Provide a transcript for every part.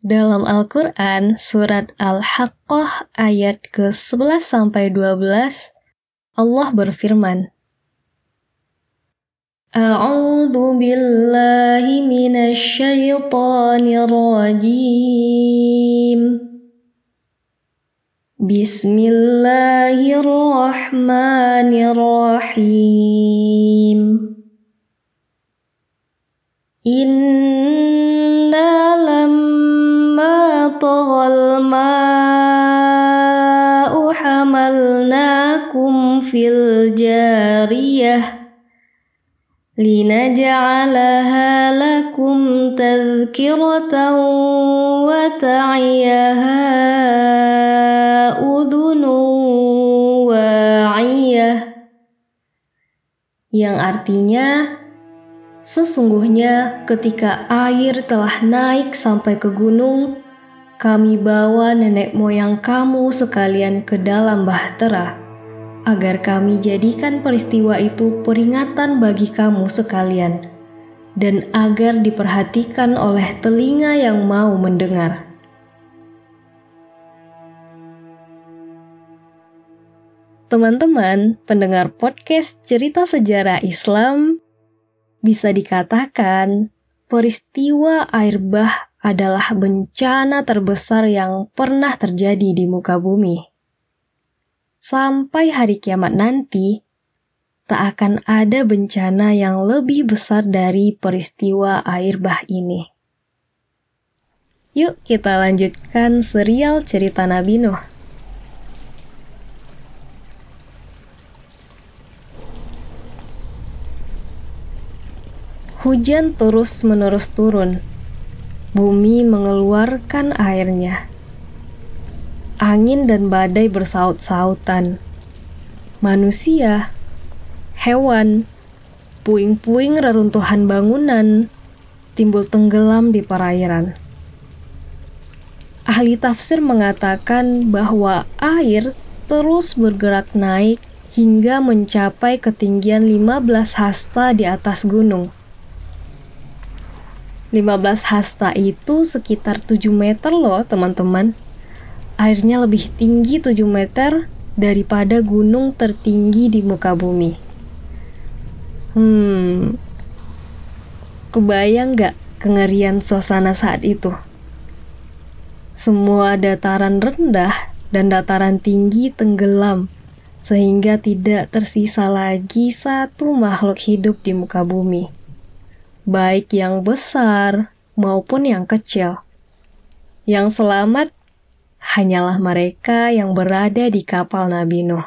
Dalam Al-Quran, surat Al-Haqqah ayat ke-11 sampai 12, Allah berfirman, A'udzu billahi minasy syaithanir rajim. Bismillahirrahmanirrahim. Inna hamalnakum fil jariyah linaj'alaha lakum tadhkiratan wa ta'iyaha udhunu wa'iyah yang artinya Sesungguhnya ketika air telah naik sampai ke gunung, kami bawa nenek moyang kamu sekalian ke dalam bahtera, agar kami jadikan peristiwa itu peringatan bagi kamu sekalian, dan agar diperhatikan oleh telinga yang mau mendengar. Teman-teman, pendengar podcast cerita sejarah Islam, bisa dikatakan, peristiwa air bah adalah bencana terbesar yang pernah terjadi di muka bumi. Sampai hari kiamat nanti, tak akan ada bencana yang lebih besar dari peristiwa air bah ini. Yuk kita lanjutkan serial cerita Nabi Nuh. Hujan terus-menerus turun. Bumi mengeluarkan airnya. Angin dan badai bersaut-sautan. Manusia, hewan, puing-puing reruntuhan bangunan timbul tenggelam di perairan. Ahli tafsir mengatakan bahwa air terus bergerak naik hingga mencapai ketinggian 15 hasta di atas gunung. 15 hasta itu sekitar 7 meter loh teman-teman. Airnya lebih tinggi 7 meter daripada gunung tertinggi di muka bumi. Hmm, kebayang gak kengerian suasana saat itu? Semua dataran rendah dan dataran tinggi tenggelam sehingga tidak tersisa lagi satu makhluk hidup di muka bumi baik yang besar maupun yang kecil. Yang selamat hanyalah mereka yang berada di kapal Nabi Nuh.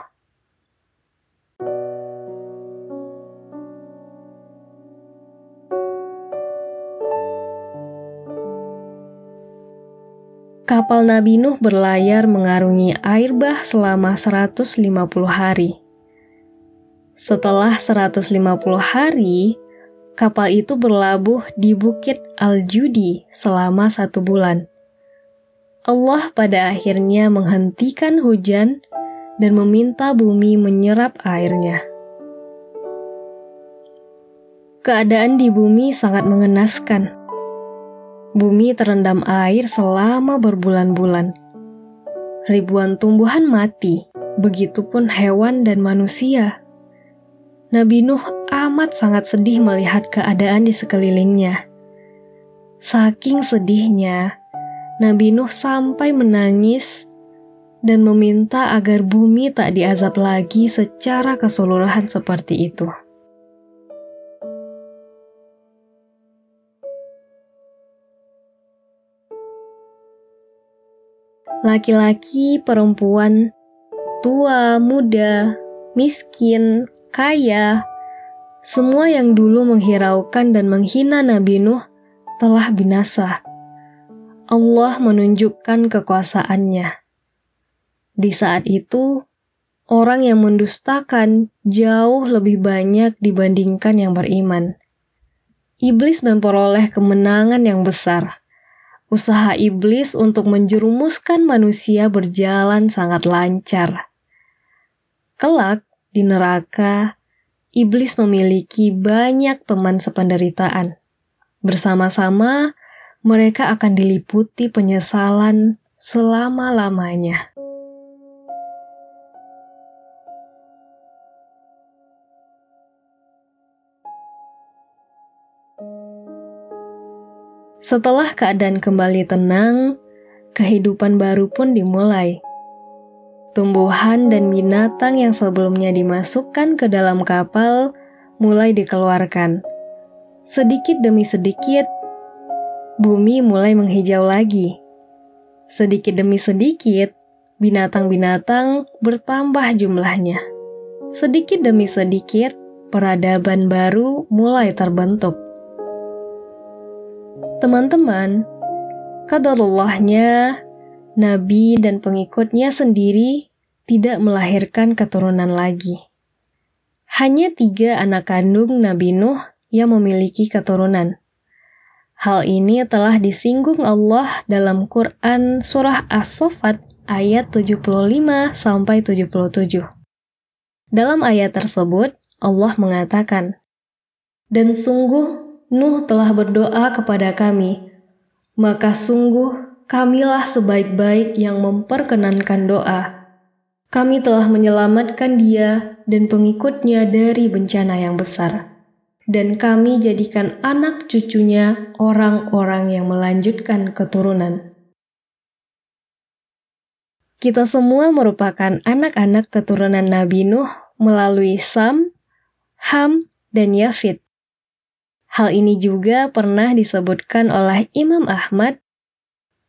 Kapal Nabi Nuh berlayar mengarungi air bah selama 150 hari. Setelah 150 hari, kapal itu berlabuh di Bukit Al-Judi selama satu bulan. Allah pada akhirnya menghentikan hujan dan meminta bumi menyerap airnya. Keadaan di bumi sangat mengenaskan. Bumi terendam air selama berbulan-bulan. Ribuan tumbuhan mati, begitupun hewan dan manusia. Nabi Nuh amat sangat sedih melihat keadaan di sekelilingnya. Saking sedihnya, Nabi Nuh sampai menangis dan meminta agar bumi tak diazab lagi secara keseluruhan seperti itu. Laki-laki, perempuan, tua, muda, miskin, kaya, semua yang dulu menghiraukan dan menghina Nabi Nuh telah binasa. Allah menunjukkan kekuasaannya. Di saat itu, orang yang mendustakan jauh lebih banyak dibandingkan yang beriman. Iblis memperoleh kemenangan yang besar. Usaha iblis untuk menjerumuskan manusia berjalan sangat lancar. Kelak, di neraka, iblis memiliki banyak teman sependeritaan. Bersama-sama, mereka akan diliputi penyesalan selama-lamanya. Setelah keadaan kembali tenang, kehidupan baru pun dimulai. Tumbuhan dan binatang yang sebelumnya dimasukkan ke dalam kapal mulai dikeluarkan. Sedikit demi sedikit, bumi mulai menghijau lagi. Sedikit demi sedikit, binatang-binatang bertambah jumlahnya. Sedikit demi sedikit, peradaban baru mulai terbentuk. Teman-teman, kadarullahnya Nabi dan pengikutnya sendiri tidak melahirkan keturunan lagi. Hanya tiga anak kandung Nabi Nuh yang memiliki keturunan. Hal ini telah disinggung Allah dalam Quran Surah As-Sofat ayat 75 sampai 77. Dalam ayat tersebut, Allah mengatakan, Dan sungguh Nuh telah berdoa kepada kami, maka sungguh kamilah sebaik-baik yang memperkenankan doa. Kami telah menyelamatkan dia dan pengikutnya dari bencana yang besar. Dan kami jadikan anak cucunya orang-orang yang melanjutkan keturunan. Kita semua merupakan anak-anak keturunan Nabi Nuh melalui Sam, Ham, dan Yafid. Hal ini juga pernah disebutkan oleh Imam Ahmad.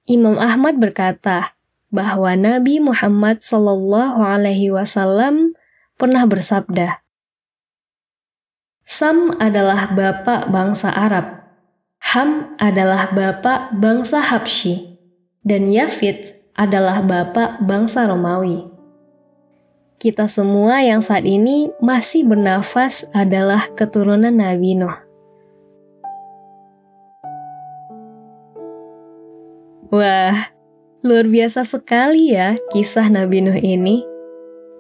Imam Ahmad berkata bahwa Nabi Muhammad Shallallahu Alaihi Wasallam pernah bersabda, Sam adalah bapak bangsa Arab, Ham adalah bapak bangsa Habsyi, dan Yafid adalah bapak bangsa Romawi. Kita semua yang saat ini masih bernafas adalah keturunan Nabi Nuh. Wah, luar biasa sekali ya kisah Nabi Nuh ini.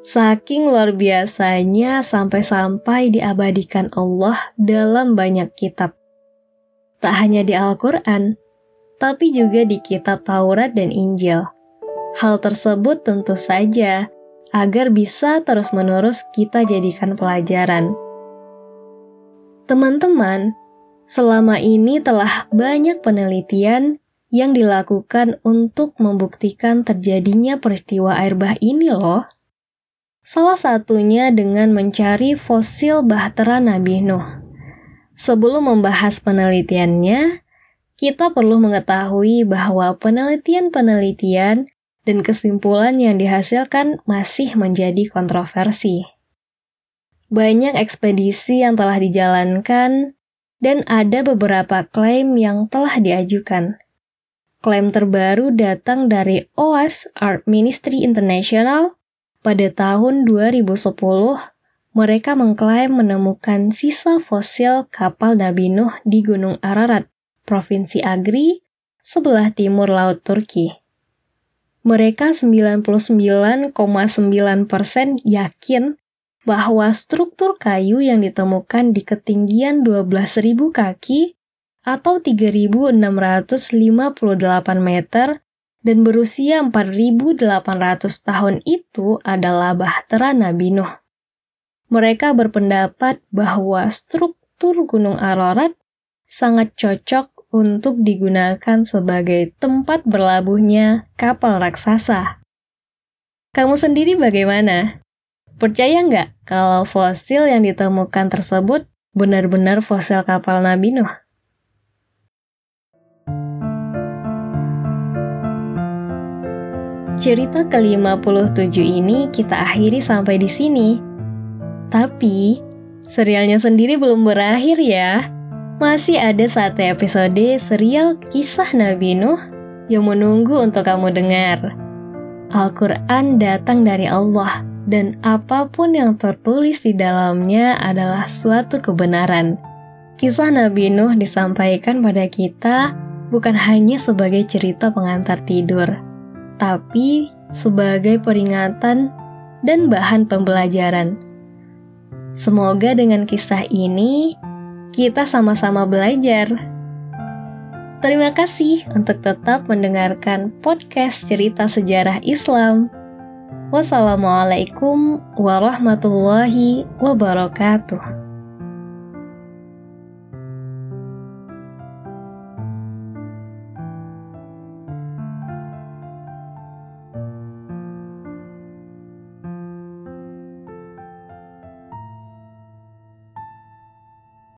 Saking luar biasanya sampai-sampai diabadikan Allah dalam banyak kitab. Tak hanya di Al-Quran, tapi juga di kitab Taurat dan Injil. Hal tersebut tentu saja agar bisa terus-menerus kita jadikan pelajaran. Teman-teman, selama ini telah banyak penelitian yang dilakukan untuk membuktikan terjadinya peristiwa air bah ini loh. Salah satunya dengan mencari fosil bahtera Nabi Nuh. Sebelum membahas penelitiannya, kita perlu mengetahui bahwa penelitian-penelitian dan kesimpulan yang dihasilkan masih menjadi kontroversi. Banyak ekspedisi yang telah dijalankan, dan ada beberapa klaim yang telah diajukan. Klaim terbaru datang dari OAS Art Ministry International pada tahun 2010. Mereka mengklaim menemukan sisa fosil kapal Nabi Nuh di Gunung Ararat, Provinsi Agri, sebelah timur Laut Turki. Mereka 99,9% yakin bahwa struktur kayu yang ditemukan di ketinggian 12.000 kaki atau 3.658 meter dan berusia 4.800 tahun itu adalah Bahtera Nabi Nuh. Mereka berpendapat bahwa struktur Gunung Ararat sangat cocok untuk digunakan sebagai tempat berlabuhnya kapal raksasa. Kamu sendiri bagaimana? Percaya nggak kalau fosil yang ditemukan tersebut benar-benar fosil kapal Nabi Nuh? Cerita ke-57 ini kita akhiri sampai di sini. Tapi, serialnya sendiri belum berakhir ya. Masih ada satu episode serial kisah Nabi Nuh yang menunggu untuk kamu dengar. Al-Quran datang dari Allah, dan apa pun yang tertulis di dalamnya adalah suatu kebenaran. Kisah Nabi Nuh disampaikan pada kita bukan hanya sebagai cerita pengantar tidur, tapi sebagai peringatan dan bahan pembelajaran. Semoga dengan kisah ini kita sama-sama belajar. Terima kasih untuk tetap mendengarkan podcast cerita sejarah Islam. Wassalamualaikum warahmatullahi wabarakatuh.